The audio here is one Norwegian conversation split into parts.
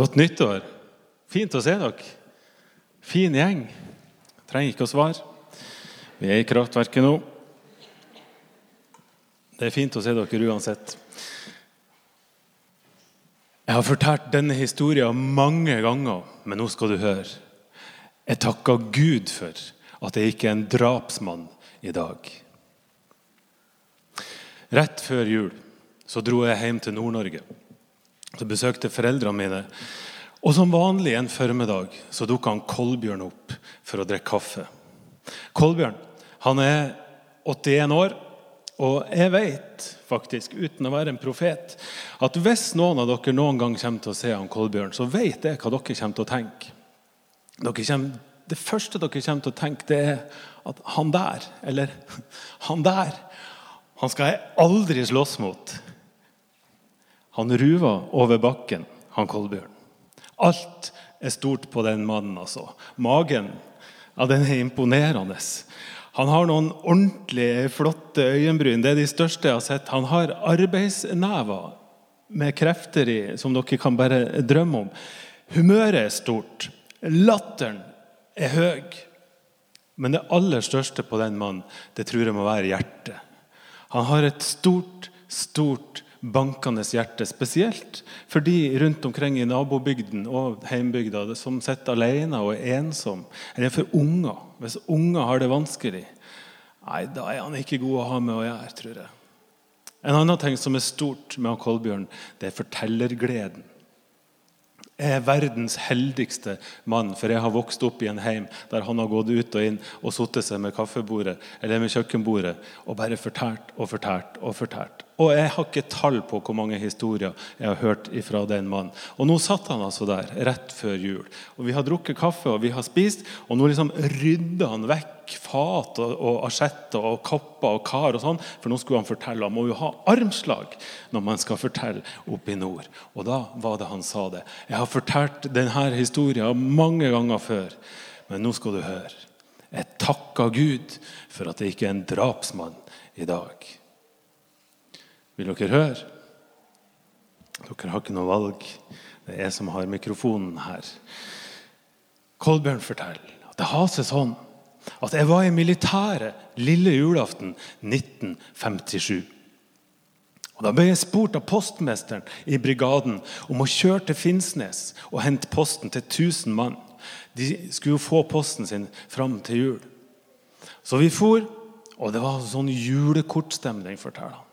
Godt nyttår. Fint å se dere. Fin gjeng. Trenger ikke å svare. Vi er i kraftverket nå. Det er fint å se dere uansett. Jeg har fortalt denne historien mange ganger, men nå skal du høre. Jeg takker Gud for at jeg ikke er en drapsmann i dag. Rett før jul så dro jeg hjem til Nord-Norge. Så besøkte foreldrene mine. Og som vanlig en formiddag så dukka Kolbjørn opp for å drikke kaffe. Kolbjørn han er 81 år, og jeg vet faktisk, uten å være en profet, at hvis noen av dere noen gang kommer til å se han Kolbjørn, så vet jeg hva dere kommer til å tenke. Kommer, det første dere kommer til å tenke, det er at han der, eller han der, han skal jeg aldri slåss mot. Han ruva over bakken, han Kolbjørn. Alt er stort på den mannen, altså. Magen ja, den er imponerende. Han har noen ordentlig flotte øyenbryn. Det er de største jeg har sett. Han har arbeidsnever med krefter i som dere kan bare drømme om. Humøret er stort. Latteren er høy. Men det aller største på den mannen, det tror jeg må være hjertet. Han har et stort, stort bankende hjerte. Spesielt for de rundt omkring i nabobygden og heimbygda som sitter alene og er ensom. Eller for unger. Hvis unger har det vanskelig, nei, da er han ikke god å ha med å gjøre, tror jeg. En annen ting som er stort med Kolbjørn, det er fortellergleden. Jeg er verdens heldigste mann, for jeg har vokst opp i en heim der han har gått ut og inn og satt seg med kaffebordet eller med kjøkkenbordet og bare fortært og fortært og fortært. Og jeg har ikke tall på hvor mange historier jeg har hørt fra den mannen. Og nå satt han altså der rett før jul. Og vi har drukket kaffe og vi har spist, og nå liksom rydder han vekk fat og, og asjetter og kopper og kar og sånn, for nå skulle han fortelle. Han må jo ha armslag når man skal fortelle oppe i nord. Og da var det han sa det. Jeg har fortalt denne historien mange ganger før, men nå skal du høre. Jeg takker Gud for at det ikke er en drapsmann i dag. Vil dere høre? Dere har ikke noe valg. Det er jeg som har mikrofonen her. Kolbjørn forteller at det har seg sånn at jeg var i militæret lille julaften 1957. Og Da ble jeg spurt av postmesteren i brigaden om å kjøre til Finnsnes og hente posten til 1000 mann. De skulle jo få posten sin fram til jul. Så vi for, og det var sånn julekortstemning, forteller han.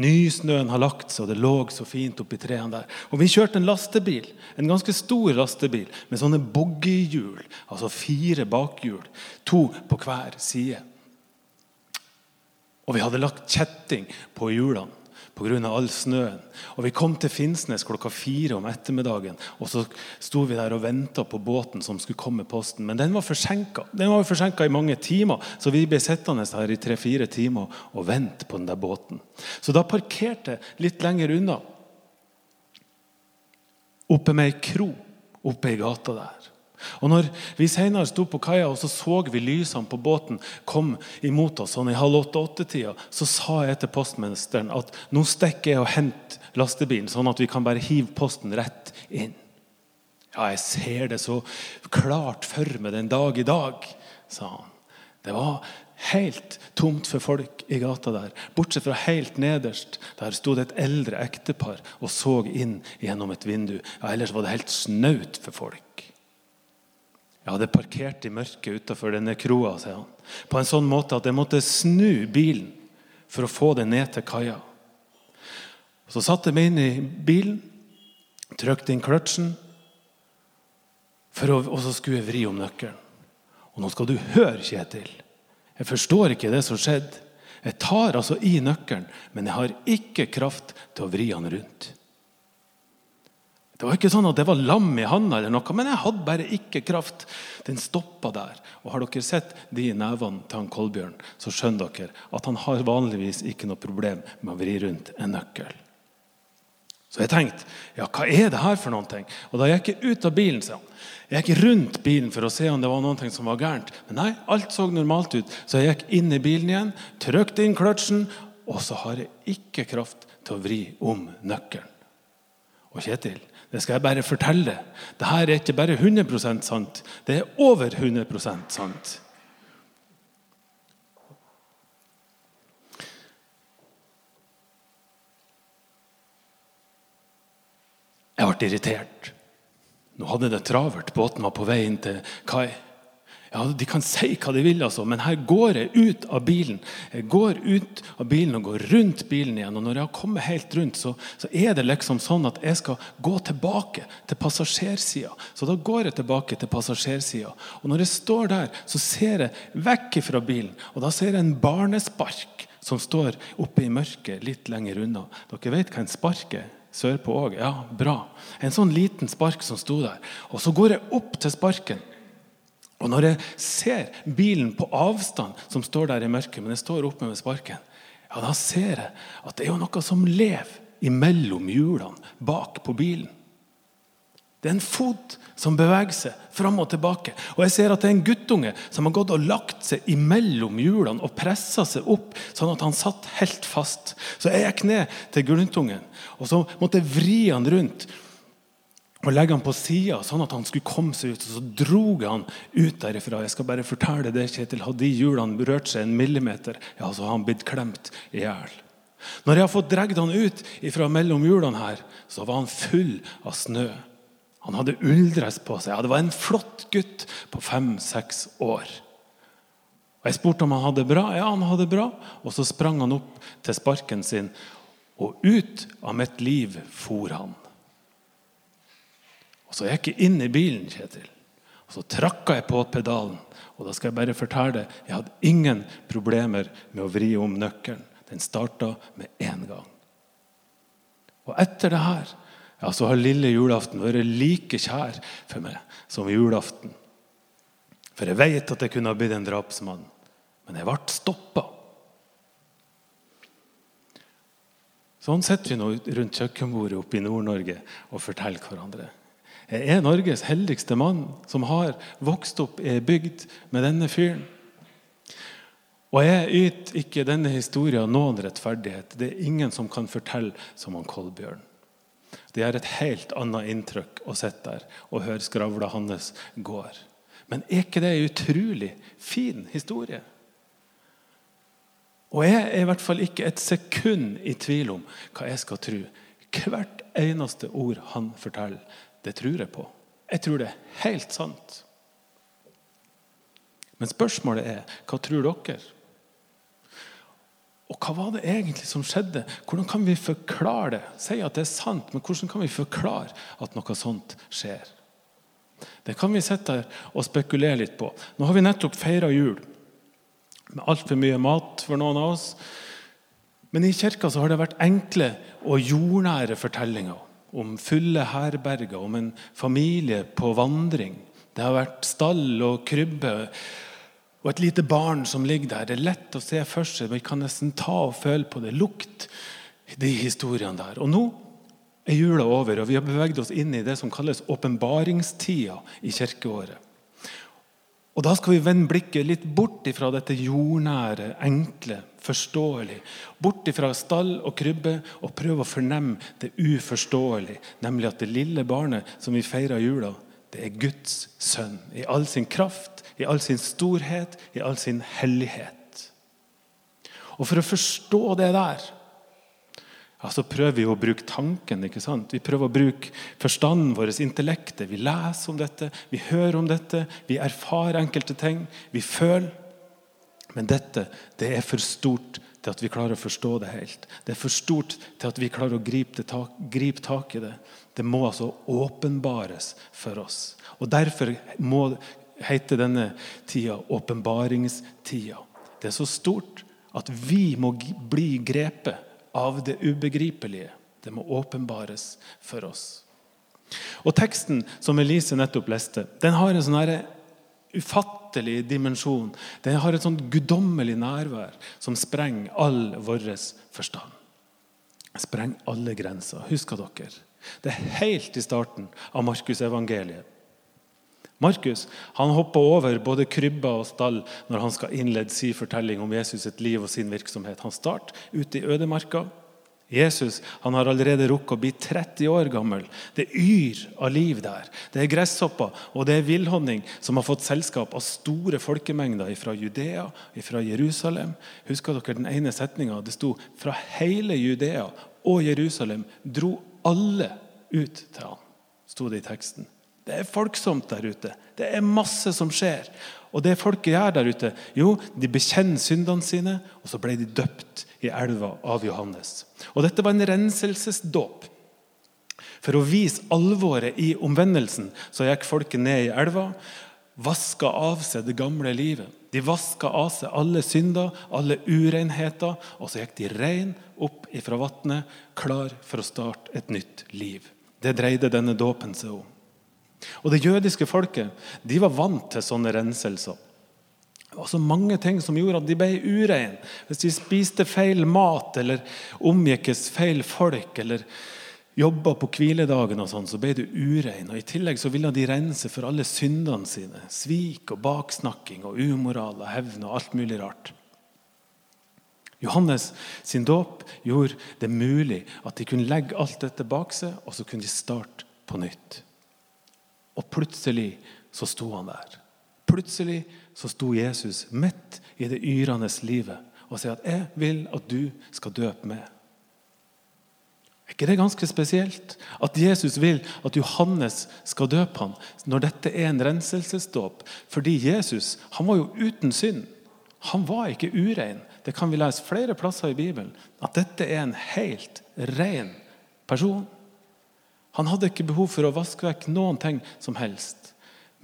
Nysnøen har lagt seg, og det lå så fint oppi trærne der. Og Vi kjørte en lastebil, en ganske stor lastebil med sånne boggihjul. Altså fire bakhjul. To på hver side. Og vi hadde lagt kjetting på hjulene pga. all snøen. Og Vi kom til Finnsnes klokka fire om ettermiddagen. og Så sto vi der og venta på båten som skulle komme med posten. Men den var forsinka. Den var forsinka i mange timer, så vi ble sittende her i tre-fire timer og vente på den der båten. Så da parkerte jeg litt lenger unna, oppe med ei kro oppe i gata der. Og når vi senere sto på kaia og så, så vi lysene på båten kom imot oss, sånn i halv åtte-åtte-tida, så sa jeg til postministeren at nå stikker jeg og henter lastebilen, sånn at vi kan bare hive posten rett inn. Ja, jeg ser det så klart for meg den dag i dag, sa han. Det var helt tomt for folk i gata der. Bortsett fra helt nederst. Der sto det et eldre ektepar og så inn gjennom et vindu. Ja, Ellers var det helt snaut for folk. Jeg hadde parkert i mørket utafor denne kroa sier han, på en sånn måte at jeg måtte snu bilen for å få det ned til kaia. Så satte jeg meg inn i bilen, trykte inn kløtsjen, og så skulle jeg vri om nøkkelen. Og nå skal du høre, Kjetil. Jeg forstår ikke det som skjedde. Jeg tar altså i nøkkelen, men jeg har ikke kraft til å vri han rundt. Det var ikke sånn at det var lam i handa, eller noe, men jeg hadde bare ikke kraft. Den stoppa der. Og Har dere sett de nevene til han Kolbjørn, så skjønner dere at han har vanligvis ikke noe problem med å vri rundt en nøkkel. Så jeg tenkte ja, hva er det her for noe? Og Da gikk jeg ut av bilen. Så jeg gikk rundt bilen for å se om det var noe som var gærent. Men nei, alt så normalt ut. Så jeg gikk inn i bilen igjen, trykte inn kløtsjen, og så har jeg ikke kraft til å vri om nøkkelen. Og Kjetil, Det skal jeg bare fortelle. Dette er ikke bare 100% sant, det er over 100% sant. Jeg ble irritert. Nå hadde det travelt. Båten var på vei inn til kai. Ja, De kan si hva de vil, altså, men her går jeg ut av bilen. Jeg går ut av bilen og går rundt bilen igjen. Og når jeg har kommet helt rundt, så, så er det liksom sånn at jeg skal gå tilbake til passasjersida. Så da går jeg tilbake til passasjersida. Og når jeg står der, så ser jeg vekk fra bilen. Og da ser jeg en barnespark som står oppe i mørket litt lenger unna. Dere vet hva en spark er? Sørpå òg? Ja, bra. En sånn liten spark som sto der. Og så går jeg opp til sparken. Og når jeg ser bilen på avstand som står der i mørket, men jeg står oppe med sparken, ja, da ser jeg at det er jo noe som lever imellom hjulene bak på bilen. Det er en fot som beveger seg fram og tilbake. Og jeg ser at det er en guttunge som har gått og lagt seg imellom hjulene og pressa seg opp, sånn at han satt helt fast. Så jeg gikk ned til guttungen, og så måtte jeg vri han rundt og legge han på sida, sånn at han skulle komme seg ut. Og så drog han ut derifra. Jeg skal bare fortelle det, Kjetil. Hadde de hjulene rørt seg en millimeter, ja, så har han blitt klemt i hjel. Når jeg har fått dratt han ut fra mellom hjulene her, så var han full av snø. Han hadde ulldress på seg. Ja, det var en flott gutt på fem-seks år. Og Jeg spurte om han hadde det bra. Ja, han hadde det bra. Og så sprang han opp til sparken sin, og ut av mitt liv for han. Og Så gikk jeg inn i bilen, Kjetil. Og så trakka jeg på pedalen. Og da skal jeg bare fortelle deg, jeg hadde ingen problemer med å vri om nøkkelen. Den starta med én gang. Og etter det her ja, så har lille julaften vært like kjær for meg som julaften. For jeg vet at jeg kunne ha blitt en drapsmann, men jeg ble stoppa. Sånn sitter vi nå rundt kjøkkenbordet oppe i Nord-Norge og forteller hverandre. Jeg er Norges heldigste mann som har vokst opp i ei bygd med denne fyren. Og jeg yter ikke denne historien noen rettferdighet. Det er ingen som kan fortelle som han Kolbjørn. Det er et helt annet inntrykk å sitte der og høre skravla hans går. Men er ikke det en utrolig fin historie? Og jeg er i hvert fall ikke et sekund i tvil om hva jeg skal tro. Hvert eneste ord han forteller, det tror jeg på. Jeg tror det er helt sant. Men spørsmålet er hva tror dere? Og hva var det egentlig som skjedde? Hvordan kan vi forklare det? Si at det er sant, men hvordan kan vi forklare at noe sånt skjer? Det kan vi sitte her og spekulere litt på. Nå har vi nettopp feira jul med altfor mye mat for noen av oss. Men i kirka så har det vært enkle og jordnære fortellinger om fulle herberger, om en familie på vandring. Det har vært stall og krybbe og et lite barn som ligger der. Det er lett å se for seg, vi kan nesten ta og føle på det. Lukt de historiene der. Og nå er jula over, og vi har beveget oss inn i det som kalles åpenbaringstida i kirkeåret. Og Da skal vi vende blikket litt bort fra dette jordnære, enkle, forståelige. Bort fra stall og krybbe og prøve å fornemme det uforståelige. Nemlig at det lille barnet som vi feirer jula, det er Guds sønn. I all sin kraft, i all sin storhet, i all sin hellighet. Og For å forstå det der ja, så prøver vi å bruke tanken. ikke sant? Vi prøver å bruke forstanden vår, intellektet. Vi leser om dette, vi hører om dette, vi erfarer enkelte ting. Vi føler. Men dette det er for stort til at vi klarer å forstå det helt. Det er for stort til at vi klarer å gripe, tak, gripe tak i det. Det må altså åpenbares for oss. Og Derfor må hete denne tida åpenbaringstida. Det er så stort at vi må bli grepet av det ubegripelige. Det må åpenbares for oss. Og Teksten som Elise nettopp leste, den har en sånn ufattelig dimensjon. Den har et sånt guddommelig nærvær som sprenger all vår forstand. Sprenger alle grenser. Husker dere? Det er helt i starten av Markusevangeliet. Markus han hopper over både krybba og stall når han skal innlede sin fortelling om Jesus sitt liv og sin virksomhet. Han starter ute i ødemarka. Jesus han har allerede rukket å bli 30 år gammel. Det yr av liv der. Det er gresshopper og det er villhonning som har fått selskap av store folkemengder fra Judea, fra Jerusalem. Husker dere den ene setninga? Det sto fra hele Judea og Jerusalem dro alle ut til ham. Sto det i teksten. Det er folksomt der ute. Det er masse som skjer. Og det folket gjør der ute, jo, de bekjenner syndene sine, og så ble de døpt i elva av Johannes. Og Dette var en renselsesdåp. For å vise alvoret i omvendelsen så gikk folket ned i elva, vaska av seg det gamle livet. De vaska av seg alle synder, alle urenheter, og så gikk de rein opp ifra vannet, klar for å starte et nytt liv. Det dreide denne dåpen seg om. Og Det jødiske folket de var vant til sånne renselser. Det var så mange ting som gjorde at de ble ureine. Hvis de spiste feil mat eller omgikkes feil folk eller jobba på hviledagen, og sånn, så ble du urein. Og I tillegg så ville de rense for alle syndene sine. Svik og baksnakking og umoral og hevn og alt mulig rart. Johannes sin dåp gjorde det mulig at de kunne legge alt dette bak seg, og så kunne de starte på nytt. Og plutselig så sto han der. Plutselig så sto Jesus midt i det yrende livet og sier at 'jeg vil at du skal døpe meg'. Er ikke det ganske spesielt? At Jesus vil at Johannes skal døpe ham når dette er en renselsesdåp. Fordi Jesus han var jo uten synd. Han var ikke urein. Det kan vi lese flere plasser i Bibelen. At dette er en helt ren person. Han hadde ikke behov for å vaske vekk noen ting som helst.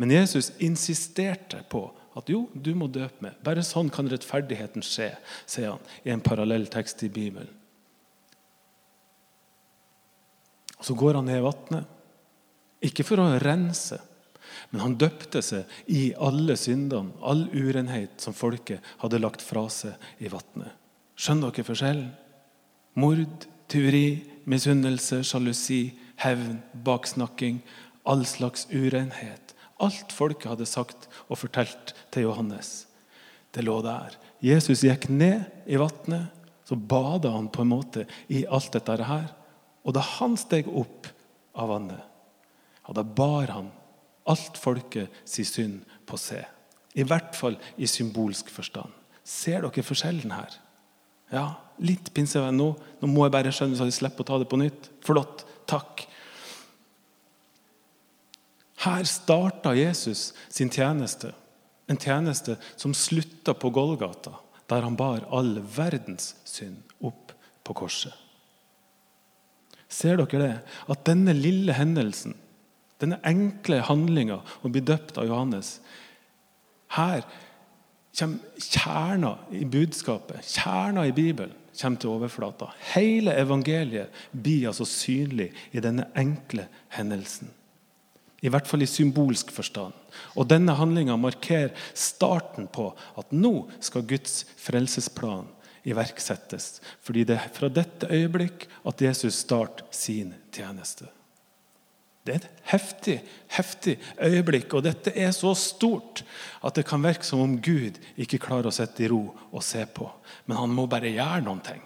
Men Jesus insisterte på at jo, du må døpe meg. Bare sånn kan rettferdigheten skje, sier han i en parallell tekst i Bibelen. Og Så går han ned i vannet, ikke for å rense, men han døpte seg i alle syndene, all urenhet som folket hadde lagt fra seg i vannet. Skjønner dere forskjellen? Mord, tyveri, misunnelse, sjalusi, hevn, baksnakking, all slags urenhet. Alt folket hadde sagt og fortalt til Johannes. Det lå der. Jesus gikk ned i vannet. Så bada han på en måte i alt dette her. Og da han steg opp av vannet, ja, da bar han alt folket si synd på seg. I hvert fall i symbolsk forstand. Ser dere forskjellen her? Ja, litt pinsevenn nå. Nå må jeg bare skjønne så jeg slipper å ta det på nytt. Flott. Takk. Her starta Jesus sin tjeneste. En tjeneste som slutta på Golgata, der han bar all verdens synd opp på korset. Ser dere det? At denne lille hendelsen, denne enkle handlinga å bli døpt av Johannes Her kommer kjerna i budskapet, kjerna i Bibelen, kommer til overflata. Hele evangeliet blir altså synlig i denne enkle hendelsen. I hvert fall i symbolsk forstand. Og Denne handlinga markerer starten på at nå skal Guds frelsesplan iverksettes. Fordi det er fra dette øyeblikk at Jesus starter sin tjeneste. Det er et heftig, heftig øyeblikk, og dette er så stort at det kan virke som om Gud ikke klarer å sitte i ro og se på. Men han må bare gjøre noen ting.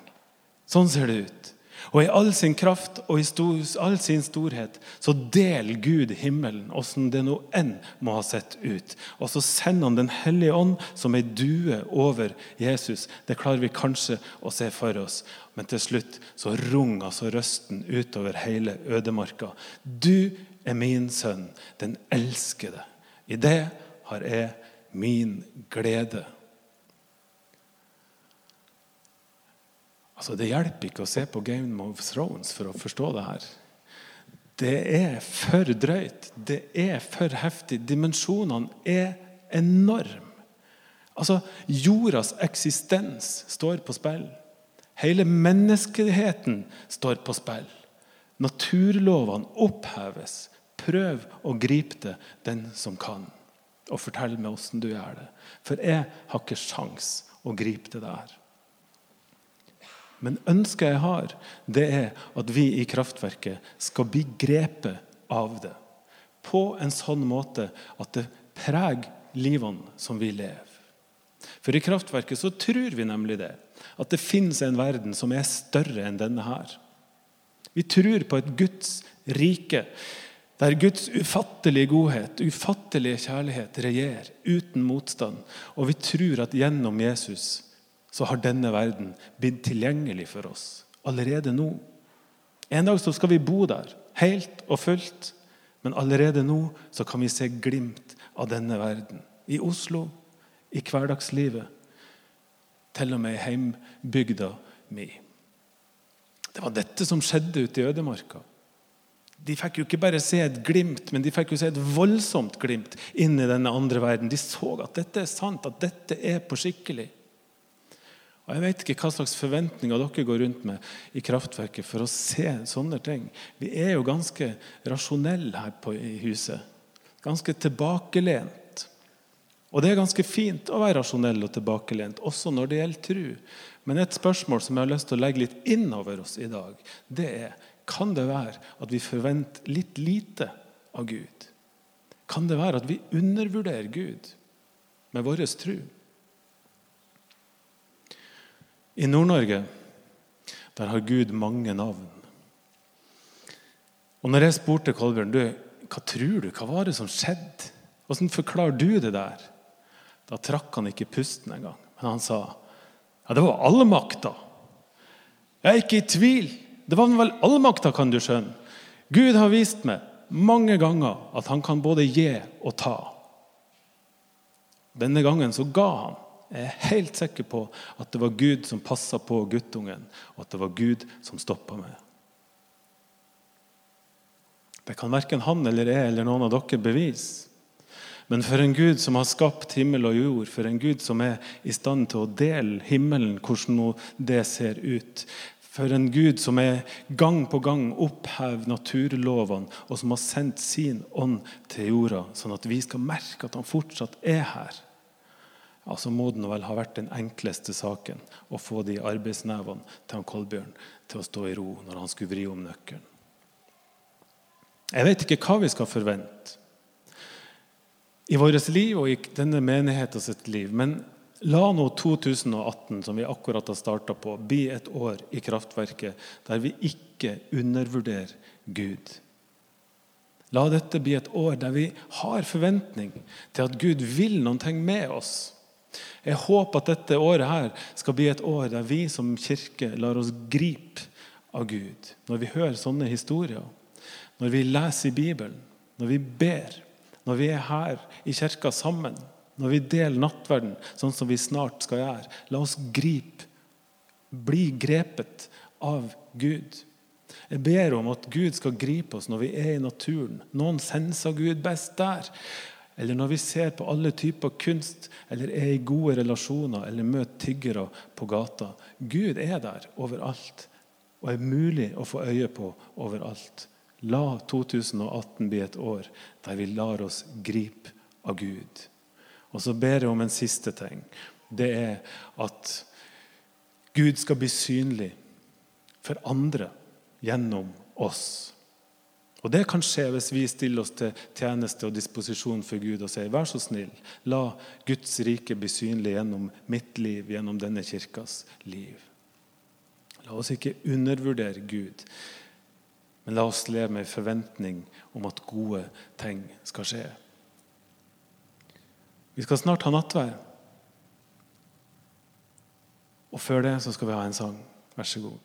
Sånn ser det ut. Og i all sin kraft og i stor, all sin storhet så deler Gud himmelen åssen det nå enn må ha sett ut. Og så sender han Den hellige ånd som ei due over Jesus. Det klarer vi kanskje å se for oss. Men til slutt så runger altså røsten utover hele ødemarka. Du er min sønn, den elskede. I det har jeg min glede. Altså, Det hjelper ikke å se på Game of Thrones for å forstå det her. Det er for drøyt. Det er for heftig. Dimensjonene er enorme. Altså, Jordas eksistens står på spill. Hele menneskeheten står på spill. Naturlovene oppheves. Prøv å gripe det, den som kan. Og fortell meg åssen du gjør det. For jeg har ikke sjans å gripe det der. Men ønsket jeg har, det er at vi i kraftverket skal bli grepet av det. På en sånn måte at det preger livene som vi lever. For i kraftverket så tror vi nemlig det. At det fins en verden som er større enn denne her. Vi tror på et Guds rike der Guds ufattelige godhet, ufattelige kjærlighet regjerer uten motstand. Og vi tror at gjennom Jesus så har denne verden blitt tilgjengelig for oss allerede nå. En dag så skal vi bo der, helt og fullt. Men allerede nå så kan vi se glimt av denne verden. I Oslo, i hverdagslivet. Til og med i heimbygda mi. Det var dette som skjedde ute i ødemarka. De fikk jo ikke bare se et glimt, men de fikk jo se et voldsomt glimt inn i denne andre verden. De så at dette er sant, at dette er på skikkelig. Og Jeg vet ikke hva slags forventninger dere går rundt med i kraftverket for å se sånne ting. Vi er jo ganske rasjonelle her på, i huset. Ganske tilbakelent. Og det er ganske fint å være rasjonell og tilbakelent, også når det gjelder tro. Men et spørsmål som jeg har lyst til å legge litt inn over oss i dag, det er kan det være at vi forventer litt lite av Gud? Kan det være at vi undervurderer Gud med vår tro? I Nord-Norge der har Gud mange navn. Og når jeg spurte Kolbjørn du, hva tror du, hva var det som skjedde, hvordan forklarer du det der, da trakk han ikke pusten engang. Men han sa ja, det var allmakta. Jeg er ikke i tvil. Det var vel allmakta, kan du skjønne. Gud har vist meg mange ganger at han kan både gi og ta. Denne gangen så ga han. Jeg er helt sikker på at det var Gud som passa på guttungen, og at det var Gud som stoppa meg. Det kan verken han eller jeg eller noen av dere bevise. Men for en Gud som har skapt himmel og jord, for en Gud som er i stand til å dele himmelen hvordan det ser ut, for en Gud som er gang på gang opphever naturlovene, og som har sendt sin ånd til jorda, sånn at vi skal merke at han fortsatt er her ja, så må den vel ha vært den enkleste saken å få de arbeidsnevene til han Kolbjørn til å stå i ro når han skulle vri om nøkkelen. Jeg vet ikke hva vi skal forvente i vårt liv og i denne menigheten sitt liv. Men la nå 2018, som vi akkurat har starta på, bli et år i kraftverket der vi ikke undervurderer Gud. La dette bli et år der vi har forventning til at Gud vil noe med oss. Jeg håper at dette året her skal bli et år der vi som kirke lar oss gripe av Gud. Når vi hører sånne historier, når vi leser i Bibelen, når vi ber, når vi er her i kirka sammen, når vi deler nattverden sånn som vi snart skal gjøre. La oss gripe, bli grepet av Gud. Jeg ber om at Gud skal gripe oss når vi er i naturen. Noen senser Gud best der eller når vi ser på alle typer kunst, eller er i gode relasjoner, eller møter tiggere på gata. Gud er der overalt og er mulig å få øye på overalt. La 2018 bli et år der vi lar oss gripe av Gud. Og så ber jeg om en siste ting. Det er at Gud skal bli synlig for andre gjennom oss. Og Det kan skje hvis vi stiller oss til tjeneste og disposisjon for Gud og sier vær så snill, la Guds rike bli synlig gjennom mitt liv, gjennom denne kirkas liv. La oss ikke undervurdere Gud, men la oss leve med forventning om at gode ting skal skje. Vi skal snart ha nattvær. Og før det så skal vi ha en sang. Vær så god.